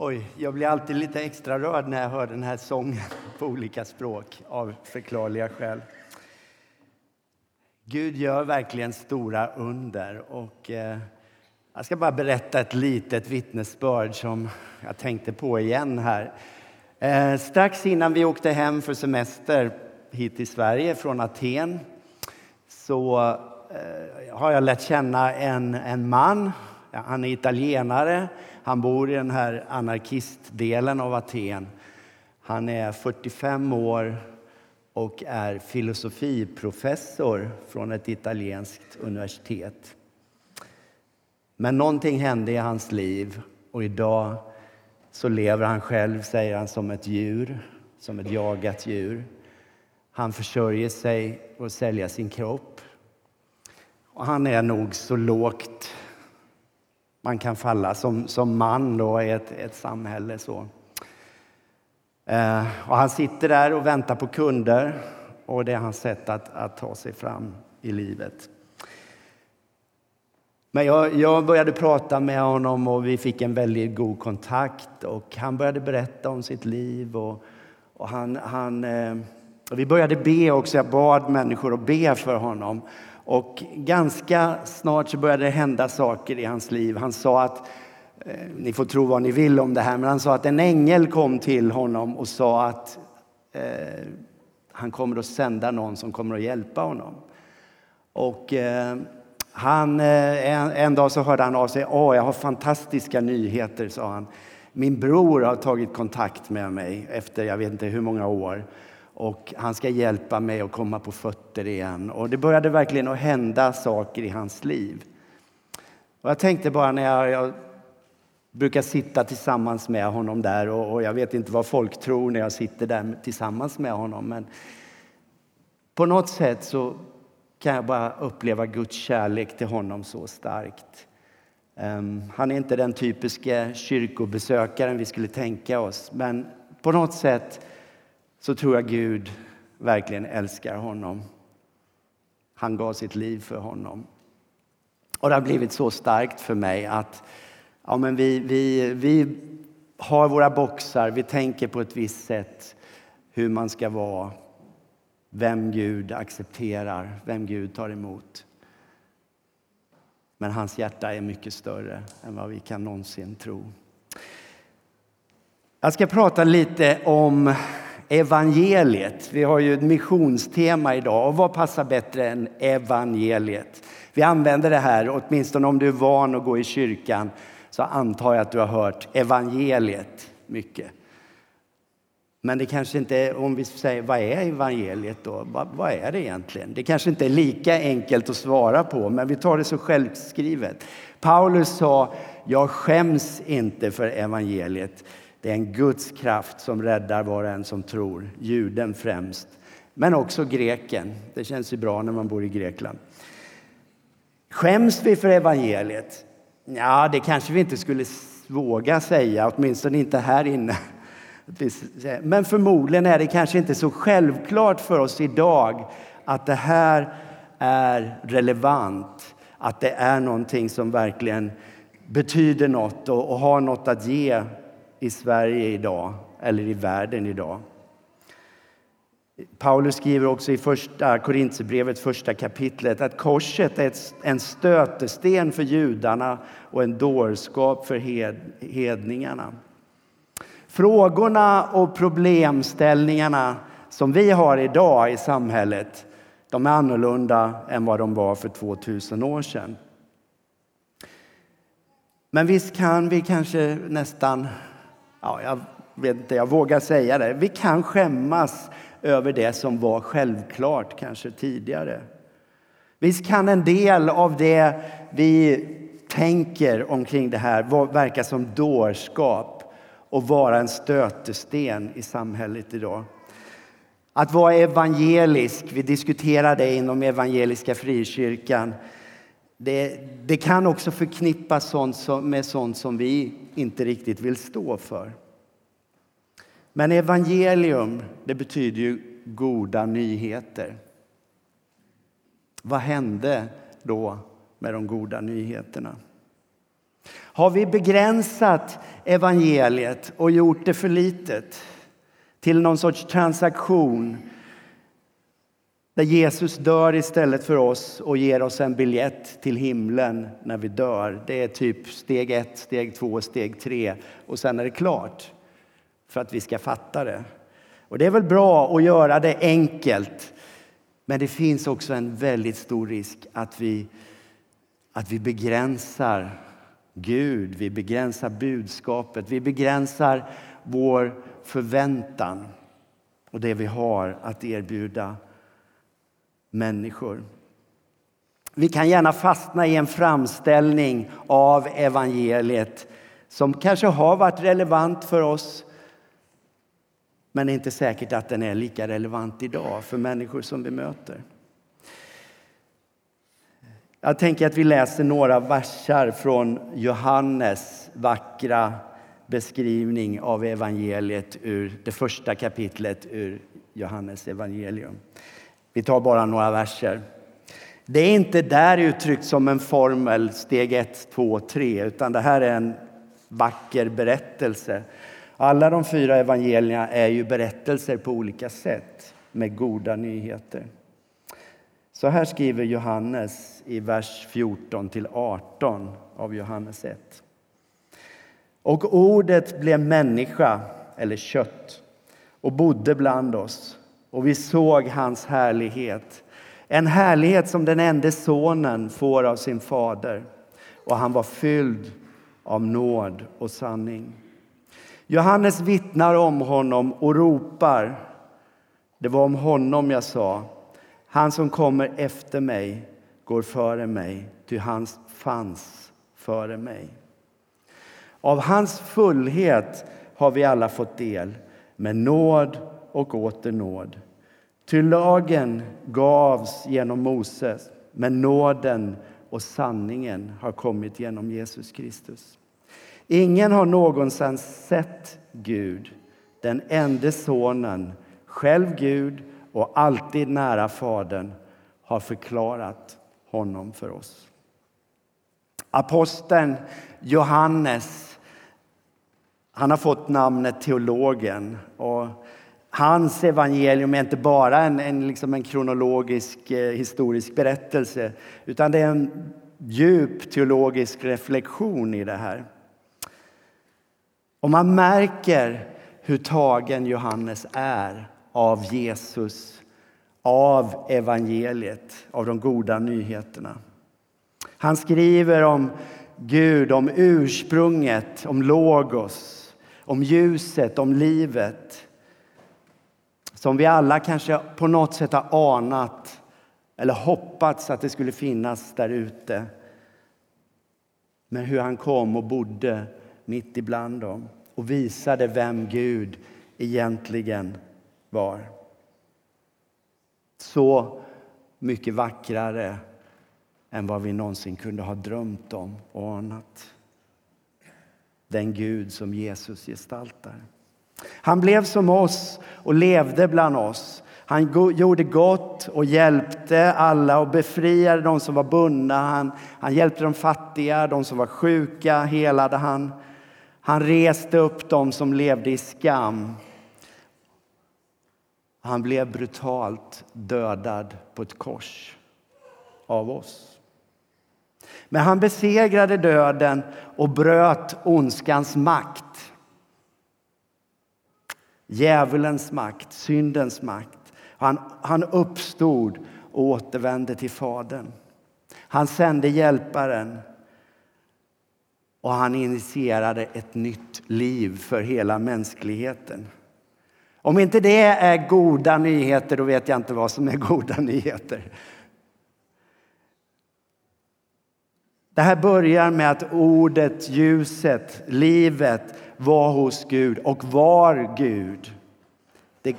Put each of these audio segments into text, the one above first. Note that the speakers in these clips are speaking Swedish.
Oj, jag blir alltid lite extra rörd när jag hör den här sången på olika språk av förklarliga skäl. Gud gör verkligen stora under. Och, eh, jag ska bara berätta ett litet vittnesbörd som jag tänkte på igen här. Eh, strax innan vi åkte hem för semester hit till Sverige från Aten så eh, har jag lärt känna en, en man. Han är italienare. Han bor i den här anarkistdelen av Aten. Han är 45 år och är filosofiprofessor från ett italienskt universitet. Men någonting hände i hans liv och idag så lever han själv, säger han, som ett djur, som ett jagat djur. Han försörjer sig och säljer sin kropp. Och han är nog så lågt man kan falla som, som man då i ett, ett samhälle. Så. Eh, och han sitter där och väntar på kunder och det är hans sätt att, att ta sig fram i livet. Men jag, jag, började prata med honom och vi fick en väldigt god kontakt. Och han började berätta om sitt liv. Och, och han, han, eh, och vi började be också. Jag bad människor att be för honom. Och ganska snart så började det hända saker i hans liv. Han sa att, eh, ni får tro vad ni vill om det här, men han sa att en ängel kom till honom och sa att eh, han kommer att sända någon som kommer att hjälpa honom. Och eh, han, eh, en, en, dag så hörde han av sig. Åh, jag har fantastiska nyheter, sa han. Min bror har tagit kontakt med mig efter jag vet inte hur många år och han ska hjälpa mig att komma på fötter igen. Och det började verkligen att hända saker i hans liv. Och jag tänkte bara när jag, jag brukar sitta tillsammans med honom där och, och, jag vet inte vad folk tror när jag sitter där tillsammans med honom. Men på något sätt så kan jag bara uppleva Guds kärlek till honom så starkt. Um, han är inte den typiska kyrkobesökaren vi skulle tänka oss, men på något sätt så tror jag Gud verkligen älskar honom. Han gav sitt liv för honom. Och det har blivit så starkt för mig att ja, men vi, vi, vi har våra boxar, vi tänker på ett visst sätt hur man ska vara, vem Gud accepterar, vem Gud tar emot. Men hans hjärta är mycket större än vad vi kan någonsin tro. Jag ska prata lite om evangeliet. Vi har ju ett missionstema idag och vad passar bättre än evangeliet? Vi använder det här, åtminstone om du är van att gå i kyrkan så antar jag att du har hört evangeliet mycket. Men det kanske inte är, om vi säger vad är evangeliet då? Vad, vad, är det egentligen? Det kanske inte är lika enkelt att svara på, men vi tar det så självskrivet. Paulus sa, jag skäms inte för evangeliet. Det är en Guds kraft som räddar var och en som tror, juden främst, men också greken. Det känns ju bra när man bor i Grekland. Skäms vi för evangeliet? Ja, det kanske vi inte skulle våga säga, åtminstone inte här inne. Men förmodligen är det kanske inte så självklart för oss idag att det här är relevant, att det är någonting som verkligen betyder något och, och har något att ge i Sverige idag, eller i världen idag. Paulus skriver också i första Korintierbrevet, första kapitlet, att korset är en stötesten för judarna och en dårskap för hedningarna. Frågorna och problemställningarna som vi har idag i samhället, de är annorlunda än vad de var för 2000 år sedan. Men visst kan vi kanske nästan ja, jag vet inte, jag vågar säga det. Vi kan skämmas över det som var självklart kanske tidigare. Visst kan en del av det vi tänker omkring det här verka som dårskap och vara en stötesten i samhället idag. Att vara evangelisk, vi diskuterar det inom Evangeliska Frikyrkan, det, det kan också förknippas sånt som, med sånt som vi inte riktigt vill stå för. Men evangelium, det betyder ju goda nyheter. Vad hände då med de goda nyheterna? Har vi begränsat evangeliet och gjort det för litet till någon sorts transaktion där Jesus dör istället för oss och ger oss en biljett till himlen när vi dör. Det är typ steg ett, steg två, steg tre och sen är det klart för att vi ska fatta det. Och det är väl bra att göra det enkelt. Men det finns också en väldigt stor risk att vi, att vi begränsar Gud, vi begränsar budskapet, vi begränsar vår förväntan och det vi har att erbjuda människor. Vi kan gärna fastna i en framställning av evangeliet som kanske har varit relevant för oss men det är inte säkert att den är lika relevant idag för människor som vi möter. Jag tänker att vi läser några versar från Johannes vackra beskrivning av evangeliet ur det första kapitlet ur Johannes evangelium. Vi tar bara några verser. Det är inte där uttryckt som en formel, steg 1, 2, 3, utan det här är en vacker berättelse. Alla de fyra evangelierna är ju berättelser på olika sätt med goda nyheter. Så här skriver Johannes i vers 14 till 18 av Johannes 1. Och ordet blev människa, eller kött, och bodde bland oss. Och vi såg hans härlighet, en härlighet som den enda sonen får av sin fader. Och han var fylld av nåd och sanning. Johannes vittnar om honom och ropar. Det var om honom jag sa. Han som kommer efter mig går före mig, ty han fanns före mig. Av hans fullhet har vi alla fått del, med nåd och åter nåd. Ty lagen gavs genom Moses, men nåden och sanningen har kommit genom Jesus Kristus. Ingen har någonsin sett Gud, den enda sonen, själv Gud och alltid nära Fadern, har förklarat honom för oss. Aposteln Johannes han har fått namnet teologen. Och hans evangelium är inte bara en, en, liksom en kronologisk eh, historisk berättelse utan det är en djup teologisk reflektion i det här. Och man märker hur tagen Johannes är av Jesus, av evangeliet, av de goda nyheterna. Han skriver om Gud, om ursprunget, om logos, om ljuset, om livet som vi alla kanske på något sätt har anat eller hoppats att det skulle finnas där ute. Men hur han kom och bodde mitt ibland dem och visade vem Gud egentligen var. Så mycket vackrare än vad vi någonsin kunde ha drömt om och anat. Den Gud som Jesus gestaltar. Han blev som oss och levde bland oss. Han gjorde gott och hjälpte alla och befriade de som var bundna. Han, han hjälpte de fattiga, de som var sjuka helade han. Han reste upp dem som levde i skam. Han blev brutalt dödad på ett kors av oss. Men han besegrade döden och bröt ondskans makt. Djävulens makt, syndens makt. Han, han uppstod och återvände till Fadern. Han sände Hjälparen och han initierade ett nytt liv för hela mänskligheten. Om inte det är goda nyheter, då vet jag inte vad som är goda nyheter. Det här börjar med att ordet, ljuset, livet var hos Gud och var Gud.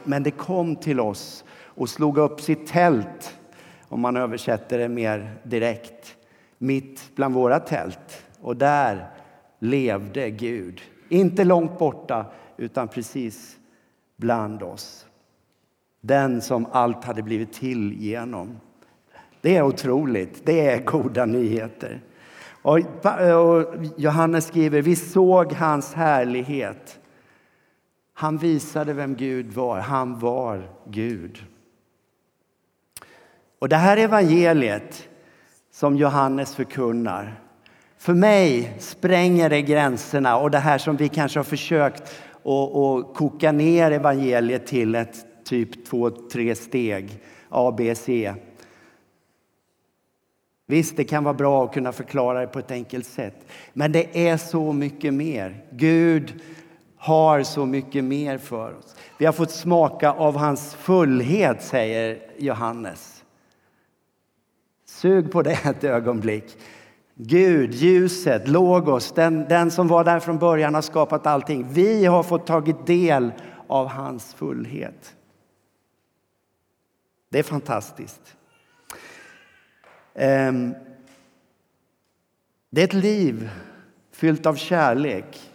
men det kom till oss och slog upp sitt tält, om man översätter det mer direkt, mitt bland våra tält. Och där levde Gud. Inte långt borta, utan precis bland oss. Den som allt hade blivit till genom. Det är otroligt. Det är goda nyheter. Och Johannes skriver, vi såg hans härlighet. Han visade vem Gud var. Han var Gud. Och det här evangeliet som Johannes förkunnar, för mig spränger det gränserna och det här som vi kanske har försökt att koka ner evangeliet till ett typ två, tre steg, A, B, C. Visst, det kan vara bra att kunna förklara det på ett enkelt sätt. Men det är så mycket mer. Gud har så mycket mer för oss. Vi har fått smaka av hans fullhet, säger Johannes. Sug på det ett ögonblick. Gud, ljuset, logos, den, den som var där från början har skapat allting. Vi har fått tagit del av hans fullhet. Det är fantastiskt. Ehm, det är ett liv fyllt av kärlek.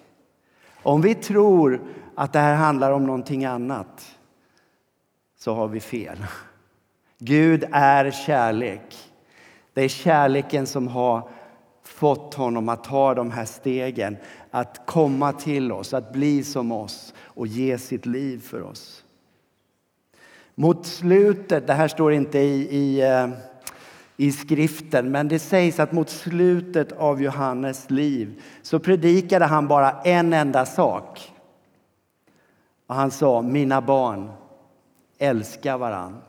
Om vi tror att det här handlar om någonting annat så har vi fel. Gud är kärlek. Det är kärleken som har fått honom att ta de här stegen, att komma till oss, att bli som oss och ge sitt liv för oss. Mot slutet, det här står inte i, i, eh, i skriften, men det sägs att mot slutet av Johannes liv så predikade han bara en enda sak. Och han sa, mina barn, älska varann.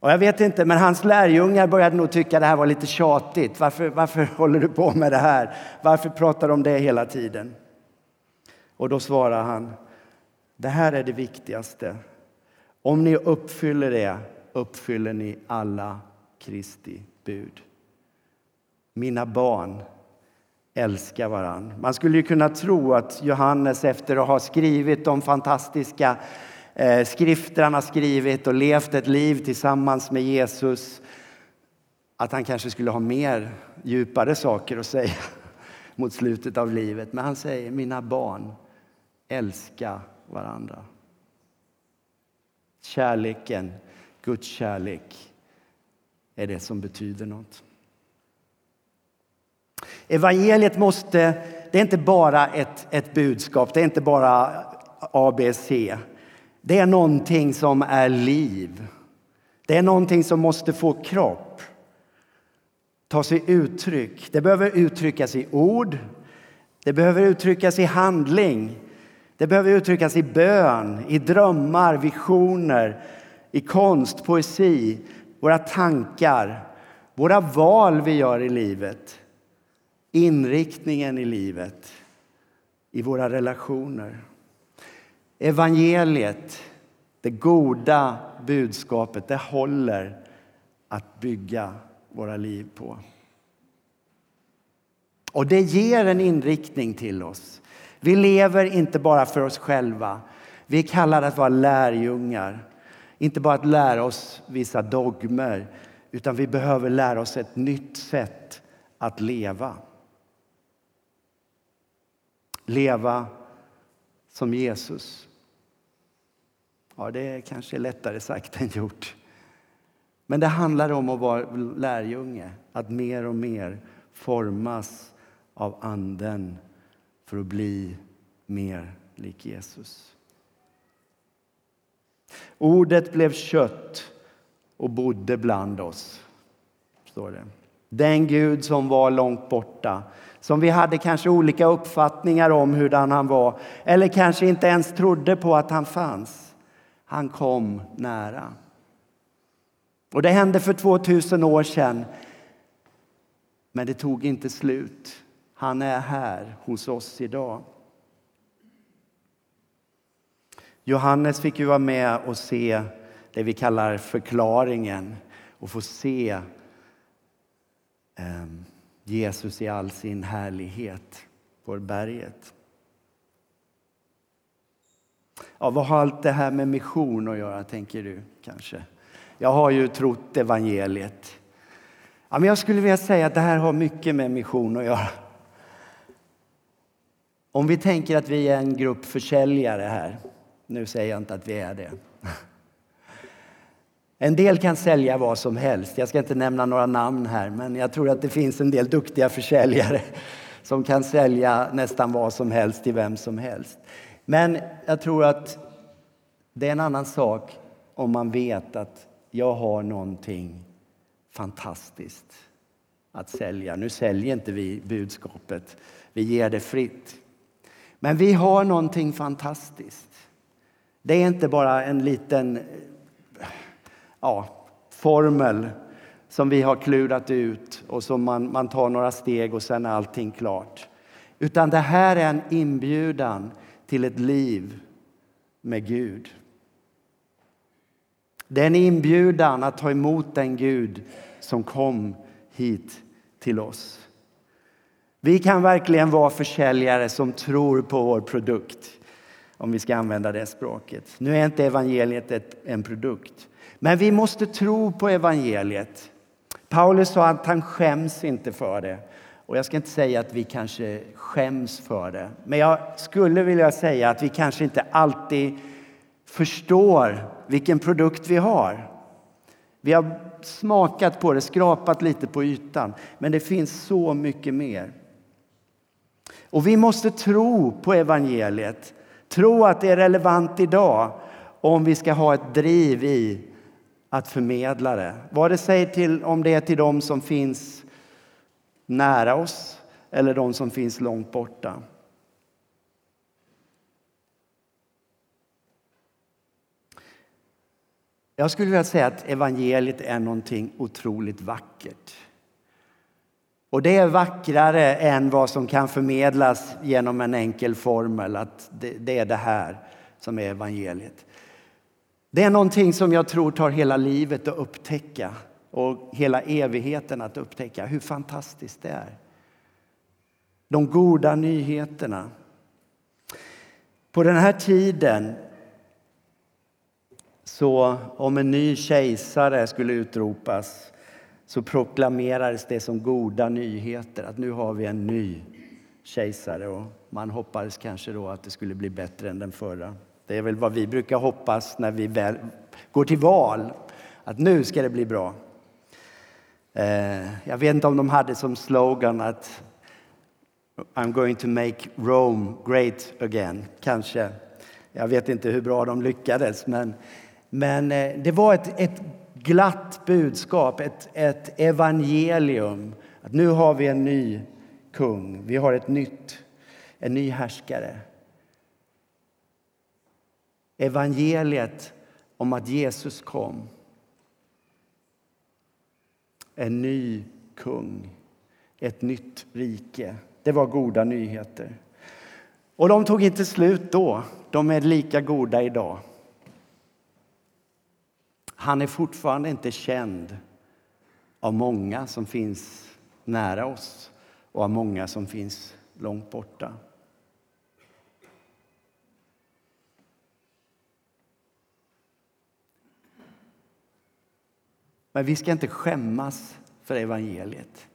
Och jag vet inte, men hans lärjungar började nog tycka det här var lite tjatigt. Varför, varför håller du på med det här? Varför pratar du om det hela tiden? Och då svarar han, det här är det viktigaste. Om ni uppfyller det uppfyller ni alla Kristi bud. Mina barn, älskar varann. Man skulle ju kunna tro att Johannes efter att ha skrivit de fantastiska eh, skrifter han har skrivit och levt ett liv tillsammans med Jesus att han kanske skulle ha mer djupare saker att säga mot slutet av livet. Men han säger, mina barn, älska varandra. Kärleken, Guds kärlek, är det som betyder något. Evangeliet måste, det är inte bara ett, ett budskap, det är inte bara ABC. Det är någonting som är liv. Det är någonting som måste få kropp, ta sig uttryck. Det behöver uttryckas i ord, det behöver uttryckas i handling. Det behöver uttryckas i bön, i drömmar, visioner, i konst, poesi, våra tankar, våra val vi gör i livet, inriktningen i livet, i våra relationer. Evangeliet, det goda budskapet, det håller att bygga våra liv på. Och det ger en inriktning till oss. Vi lever inte bara för oss själva. Vi är kallade att vara lärjungar. Inte bara att lära oss vissa dogmer, utan vi behöver lära oss ett nytt sätt att leva. Leva som Jesus. Ja, det är kanske lättare sagt än gjort. Men det handlar om att vara lärjunge, att mer och mer formas av Anden för att bli mer lik Jesus. Ordet blev kött och bodde bland oss, står det. Den Gud som var långt borta, som vi hade kanske olika uppfattningar om hurdan han var eller kanske inte ens trodde på att han fanns. Han kom nära. Och det hände för 2000 år sedan. Men det tog inte slut. Han är här hos oss idag. Johannes fick ju vara med och se det vi kallar förklaringen och få se ehm, Jesus i all sin härlighet på berget. Ja, vad har allt det här med mission att göra, tänker du kanske? Jag har ju trott evangeliet. Ja, men jag skulle vilja säga att det här har mycket med mission att göra. Om vi tänker att vi är en grupp försäljare här. Nu säger jag inte att vi är det. En del kan sälja vad som helst. Jag ska inte nämna några namn här, men jag tror att det finns en del duktiga försäljare som kan sälja nästan vad som helst till vem som helst. Men jag tror att det är en annan sak om man vet att jag har någonting fantastiskt att sälja. Nu säljer inte vi budskapet, vi ger det fritt. Men vi har någonting fantastiskt. Det är inte bara en liten ja, formel som vi har klurat ut och som man, man tar några steg och sen är allting klart. Utan det här är en inbjudan till ett liv med Gud. Det är en inbjudan att ta emot den Gud som kom hit till oss. Vi kan verkligen vara försäljare som tror på vår produkt, om vi ska använda det språket. Nu är inte evangeliet ett, en produkt, men vi måste tro på evangeliet. Paulus sa att han skäms inte för det. Och jag ska inte säga att vi kanske skäms för det, men jag skulle vilja säga att vi kanske inte alltid förstår vilken produkt vi har. Vi har smakat på det, skrapat lite på ytan, men det finns så mycket mer. Och vi måste tro på evangeliet, tro att det är relevant idag om vi ska ha ett driv i att förmedla det. Vad det säger till, om det är till de som finns nära oss eller de som finns långt borta. Jag skulle vilja säga att evangeliet är någonting otroligt vackert. Och det är vackrare än vad som kan förmedlas genom en enkel formel, att det, är det här som är evangeliet. Det är någonting som jag tror tar hela livet att upptäcka och hela evigheten att upptäcka hur fantastiskt det är. De goda nyheterna. På den här tiden så om en ny kejsare skulle utropas så proklamerades det som goda nyheter att nu har vi en ny kejsare och man hoppades kanske då att det skulle bli bättre än den förra. Det är väl vad vi brukar hoppas när vi väl går till val, att nu ska det bli bra. Eh, jag vet inte om de hade som slogan att I'm going to make Rome great again, kanske. Jag vet inte hur bra de lyckades, men men eh, det var ett, ett glatt budskap, ett, ett evangelium. Att nu har vi en ny kung, vi har ett nytt, en ny härskare. Evangeliet om att Jesus kom. En ny kung, ett nytt rike. Det var goda nyheter. Och de tog inte slut då. De är lika goda idag. Han är fortfarande inte känd av många som finns nära oss och av många som finns långt borta. Men vi ska inte skämmas för evangeliet.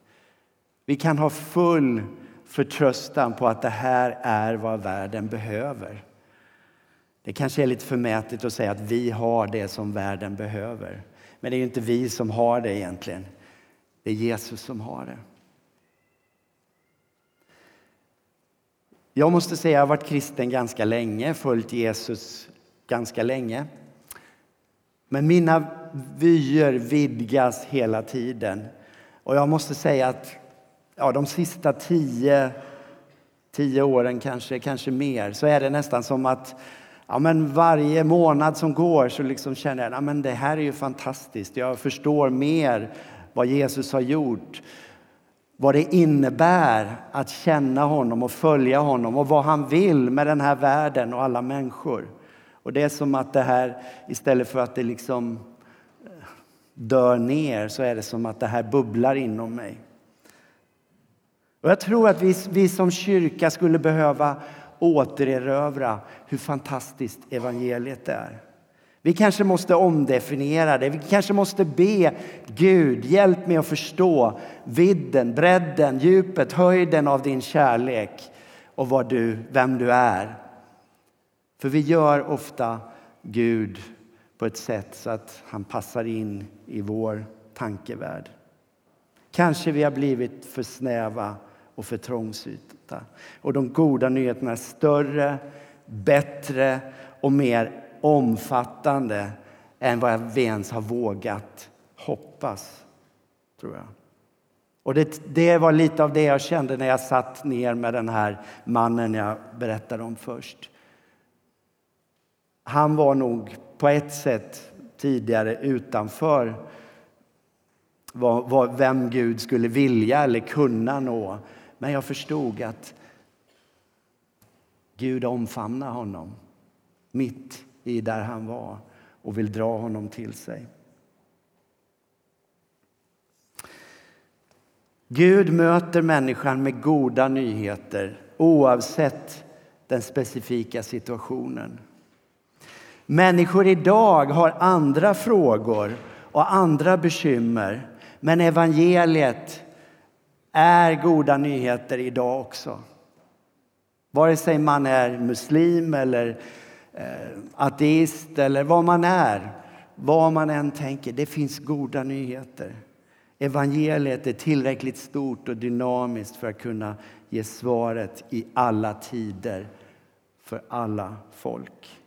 Vi kan ha full förtröstan på att det här är vad världen behöver. Det kanske är lite förmätet att säga att vi har det som världen behöver. Men det är inte vi som har det egentligen. Det är Jesus som har det. Jag måste säga att jag har varit kristen ganska länge, följt Jesus ganska länge. Men mina vyer vidgas hela tiden. Och jag måste säga att ja, de sista tio, tio åren, kanske, kanske mer, så är det nästan som att ja, men varje månad som går så liksom känner jag att det här är ju fantastiskt. Jag förstår mer vad Jesus har gjort. Vad det innebär att känna honom och följa honom och vad han vill med den här världen och alla människor. Och det är som att det här, istället för att det liksom eh, dör ner, så är det som att det här bubblar inom mig. Och jag tror att vi, vi som kyrka skulle behöva återerövra hur fantastiskt evangeliet är. Vi kanske måste omdefiniera det. Vi kanske måste be Gud, hjälp mig att förstå vidden, bredden, djupet, höjden av din kärlek och vad du, vem du är. För vi gör ofta Gud på ett sätt så att han passar in i vår tankevärld. Kanske vi har blivit för snäva och för trångsynta. Och de goda nyheterna är större, bättre och mer omfattande än vad vi ens har vågat hoppas, tror jag. Och det, det var lite av det jag kände när jag satt ner med den här mannen jag berättade om först. Han var nog på ett sätt tidigare utanför vad, vad, vem Gud skulle vilja eller kunna nå. Men jag förstod att Gud omfamnar honom mitt i där han var och vill dra honom till sig. Gud möter människan med goda nyheter oavsett den specifika situationen. Människor idag har andra frågor och andra bekymmer men evangeliet är goda nyheter idag också. Vare sig man är muslim eller eh, ateist eller vad man är, vad man än tänker, det finns goda nyheter. Evangeliet är tillräckligt stort och dynamiskt för att kunna ge svaret i alla tider för alla folk.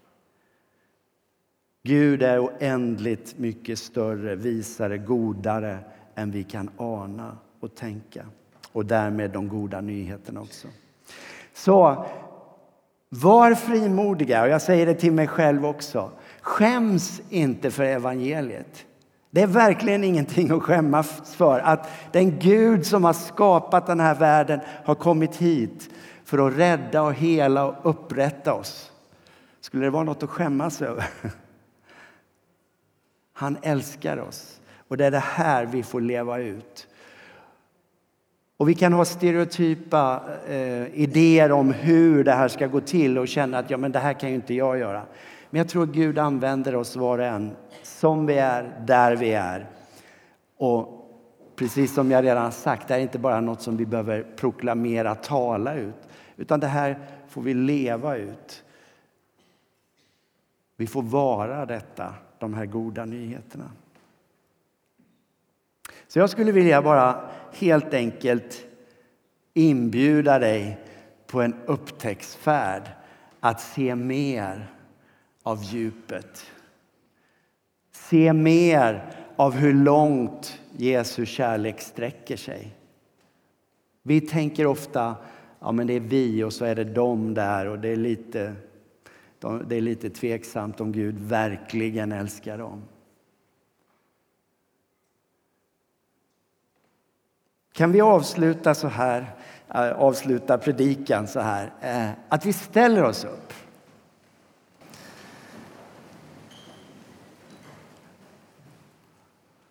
Gud är oändligt mycket större, visare, godare än vi kan ana och tänka. Och därmed de goda nyheterna också. Så var frimodiga, och jag säger det till mig själv också. Skäms inte för evangeliet. Det är verkligen ingenting att skämmas för att den Gud som har skapat den här världen har kommit hit för att rädda och hela och upprätta oss. Skulle det vara något att skämmas över? Han älskar oss och det är det här vi får leva ut. Och vi kan ha stereotypa eh, idéer om hur det här ska gå till och känna att ja, men det här kan ju inte jag göra. Men jag tror att Gud använder oss var och en som vi är, där vi är. Och precis som jag redan sagt, det här är inte bara något som vi behöver proklamera, tala ut, utan det här får vi leva ut. Vi får vara detta, de här goda nyheterna. Så jag skulle vilja bara helt enkelt inbjuda dig på en upptäcktsfärd att se mer av djupet. Se mer av hur långt Jesu kärlek sträcker sig. Vi tänker ofta ja men det är vi och så är det de där och det är lite, det är lite tveksamt om Gud verkligen älskar dem. Kan vi avsluta så här, eh, avsluta predikan så här, eh, att vi ställer oss upp.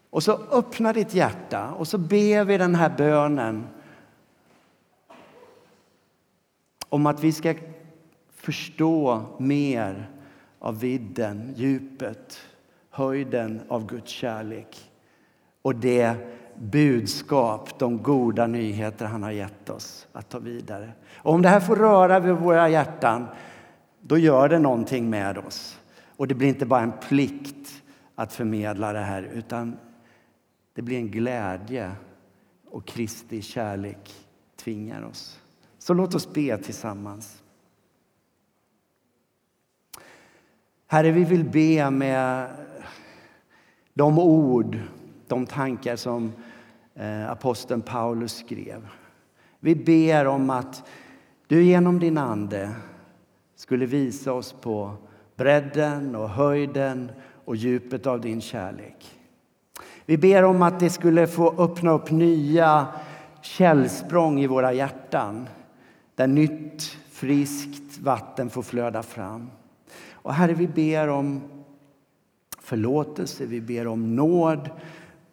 Och så öppna ditt hjärta och så ber vi den här bönen om att vi ska förstå mer av vidden, djupet, höjden av Guds kärlek och det budskap, de goda nyheter han har gett oss att ta vidare. Och om det här får röra vid våra hjärtan, då gör det någonting med oss. Och det blir inte bara en plikt att förmedla det här, utan det blir en glädje och Kristi kärlek tvingar oss. Så låt oss be tillsammans. Herre, vi vill be med de ord, de tankar som Eh, aposteln Paulus skrev. Vi ber om att du genom din Ande skulle visa oss på bredden och höjden och djupet av din kärlek. Vi ber om att det skulle få öppna upp nya källsprång i våra hjärtan där nytt, friskt vatten får flöda fram. Och Herre, vi ber om förlåtelse, vi ber om nåd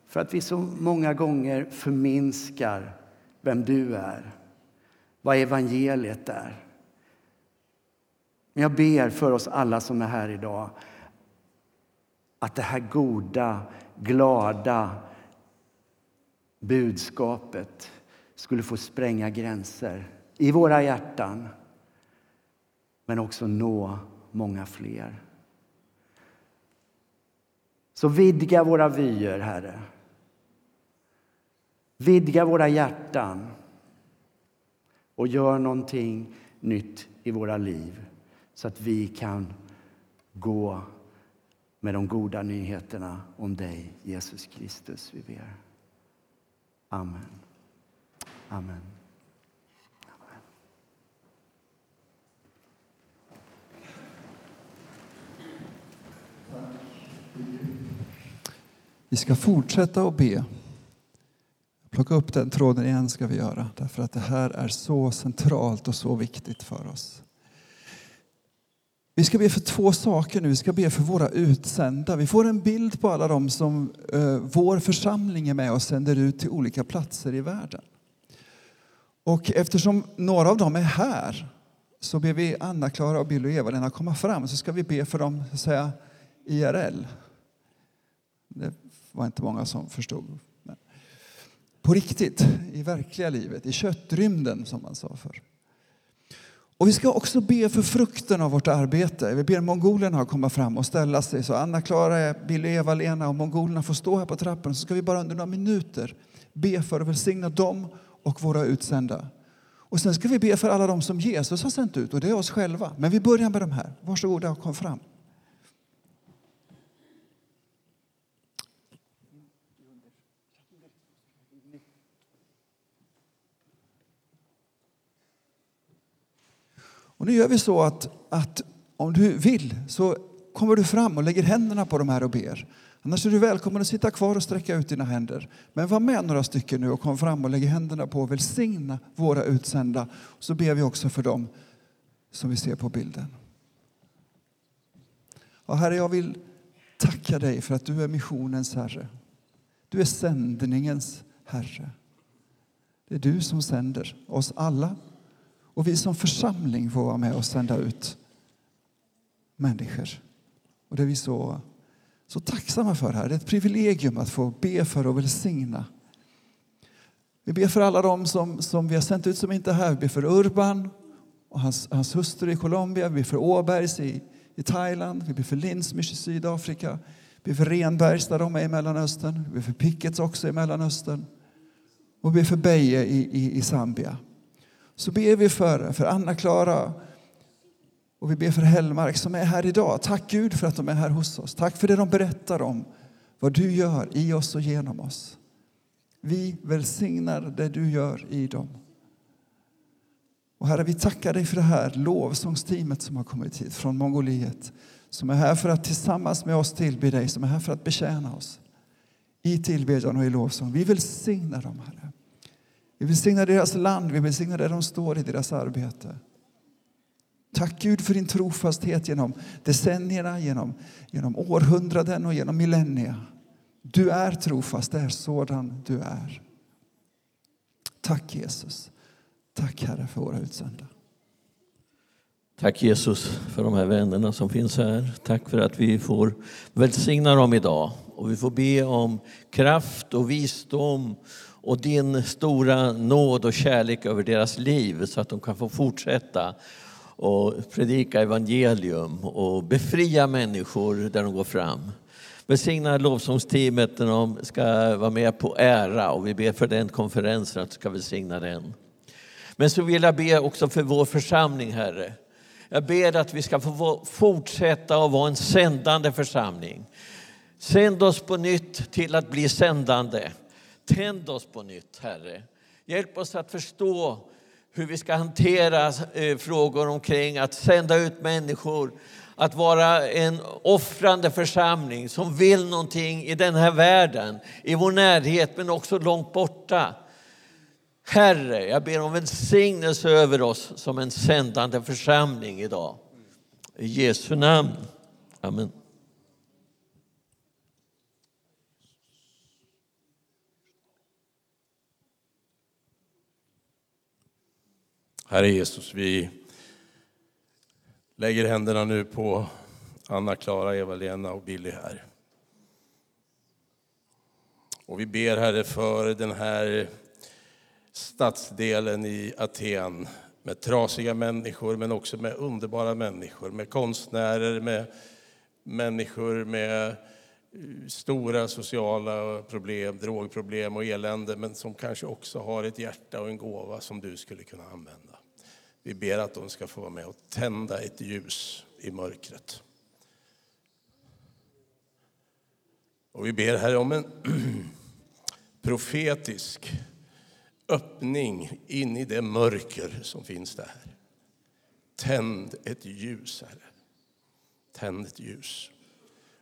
för att vi så många gånger förminskar vem du är, vad evangeliet är. Men jag ber för oss alla som är här idag att det här goda, glada budskapet skulle få spränga gränser i våra hjärtan men också nå många fler. Så vidga våra vyer, Herre. Vidga våra hjärtan och gör någonting nytt i våra liv så att vi kan gå med de goda nyheterna om dig, Jesus Kristus. Vi ber. Amen. Amen. Vi ska fortsätta att be. Plocka upp den tråden igen ska vi göra, därför att det här är så centralt och så viktigt för oss. Vi ska be för två saker nu. Vi ska be för våra utsända. Vi får en bild på alla dem som eh, vår församling är med och sänder ut till olika platser i världen. Och eftersom några av dem är här så ber vi Anna-Klara, Bill och Eva-Lena komma fram så ska vi be för dem så att säga, IRL. Det var inte många som förstod. På riktigt, i verkliga livet, i köttrymden som man sa förr. Och vi ska också be för frukten av vårt arbete. Vi ber mongolerna att komma fram och ställa sig. Så Anna-Klara, Billy, Eva-Lena och mongolerna får stå här på trappan. Så ska vi bara under några minuter be för att välsigna dem och våra utsända. Och sen ska vi be för alla dem som Jesus har sänt ut, och det är oss själva. Men vi börjar med de här. Varsågoda och kom fram. Och nu gör vi så att, att om du vill så kommer du fram och lägger händerna på de här och ber. Annars är du välkommen att sitta kvar och sträcka ut dina händer. Men var med några stycken nu och kom fram och lägg händerna på och välsigna våra utsända. Så ber vi också för dem som vi ser på bilden. Och herre, jag vill tacka dig för att du är missionens Herre. Du är sändningens Herre. Det är du som sänder oss alla och vi som församling får vara med och sända ut människor. Och det är vi så, så tacksamma för här. Det är ett privilegium att få be för och välsigna. Vi ber för alla dem som, som vi har sänt ut som inte är här. Vi ber för Urban och hans, hans hustru i Colombia. Vi ber för Åbergs i, i Thailand. Vi ber för Lindsmys i Sydafrika. Vi ber för Renbergs där de är i Mellanöstern. Vi ber för Pickets också i Mellanöstern. Och vi ber för Beje i, i, i Zambia så ber vi för, för Anna-Klara och vi ber för Hellmark som är här idag. Tack Gud för att de är här hos oss. Tack för det de berättar om vad du gör i oss och genom oss. Vi välsignar det du gör i dem. Och Herre, vi tackar dig för det här lovsångsteamet som har kommit hit från Mongoliet. Som är här för att tillsammans med oss tillbe dig, som är här för att betjäna oss i tillbedjan och i lovsång. Vi välsignar dem, Herre. Vi välsignar deras land, vi välsignar där de står i deras arbete. Tack Gud för din trofasthet genom decennierna, genom, genom århundraden och genom millennia. Du är trofast, det är sådan du är. Tack Jesus. Tack Herre för våra utsända. Tack Jesus för de här vännerna som finns här. Tack för att vi får välsigna dem idag. Och vi får be om kraft och visdom och din stora nåd och kärlek över deras liv så att de kan få fortsätta och predika evangelium och befria människor där de går fram. Välsigna lovsångsteamet när de ska vara med på ära och vi ber för den konferensen att du ska välsigna den. Men så vill jag be också för vår församling, Herre. Jag ber att vi ska få fortsätta att vara en sändande församling. Sänd oss på nytt till att bli sändande. Tänd oss på nytt, Herre. Hjälp oss att förstå hur vi ska hantera eh, frågor omkring att sända ut människor, att vara en offrande församling som vill någonting i den här världen, i vår närhet men också långt borta. Herre, jag ber om välsignelse över oss som en sändande församling idag. I Jesu namn. Amen. Herre Jesus, vi lägger händerna nu på Anna-Klara, Eva-Lena och Billy här. Och vi ber Herre för den här stadsdelen i Aten med trasiga människor men också med underbara människor, med konstnärer, med människor med eh, stora sociala problem, drogproblem och elände, men som kanske också har ett hjärta och en gåva som du skulle kunna använda. Vi ber att de ska få vara med och tända ett ljus i mörkret. Och vi ber här om en profetisk öppning in i det mörker som finns där. Tänd ett ljus, Herre. Tänd ett ljus.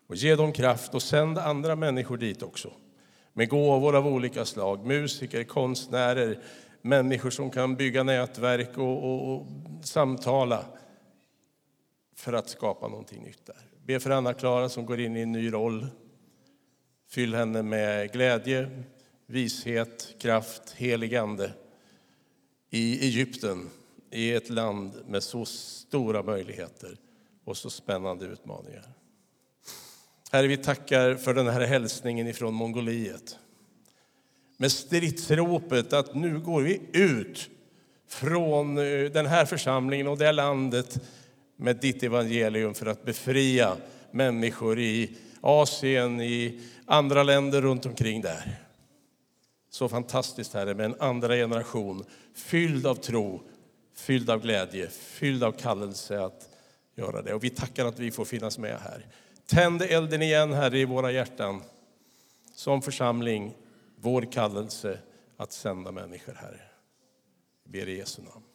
Och ge dem kraft och sänd andra människor dit också. Med gåvor av olika slag. Musiker, konstnärer, människor som kan bygga nätverk och, och, och samtala för att skapa någonting nytt där. Be för Anna-Klara som går in i en ny roll. Fyll henne med glädje, vishet, kraft, helig ande i Egypten, i ett land med så stora möjligheter och så spännande utmaningar. Herre, vi tackar för den här hälsningen ifrån Mongoliet. Med stridsropet att nu går vi ut från eh, den här församlingen och det landet med ditt evangelium för att befria människor i Asien, i andra länder runt omkring där. Så fantastiskt, Herre, med en andra generation fylld av tro, fylld av glädje, fylld av kallelse att göra det. Och vi tackar att vi får finnas med här. Tänd elden igen, Herre, i våra hjärtan. Som församling, vår kallelse att sända människor, Herre. Vi ber i Jesu namn.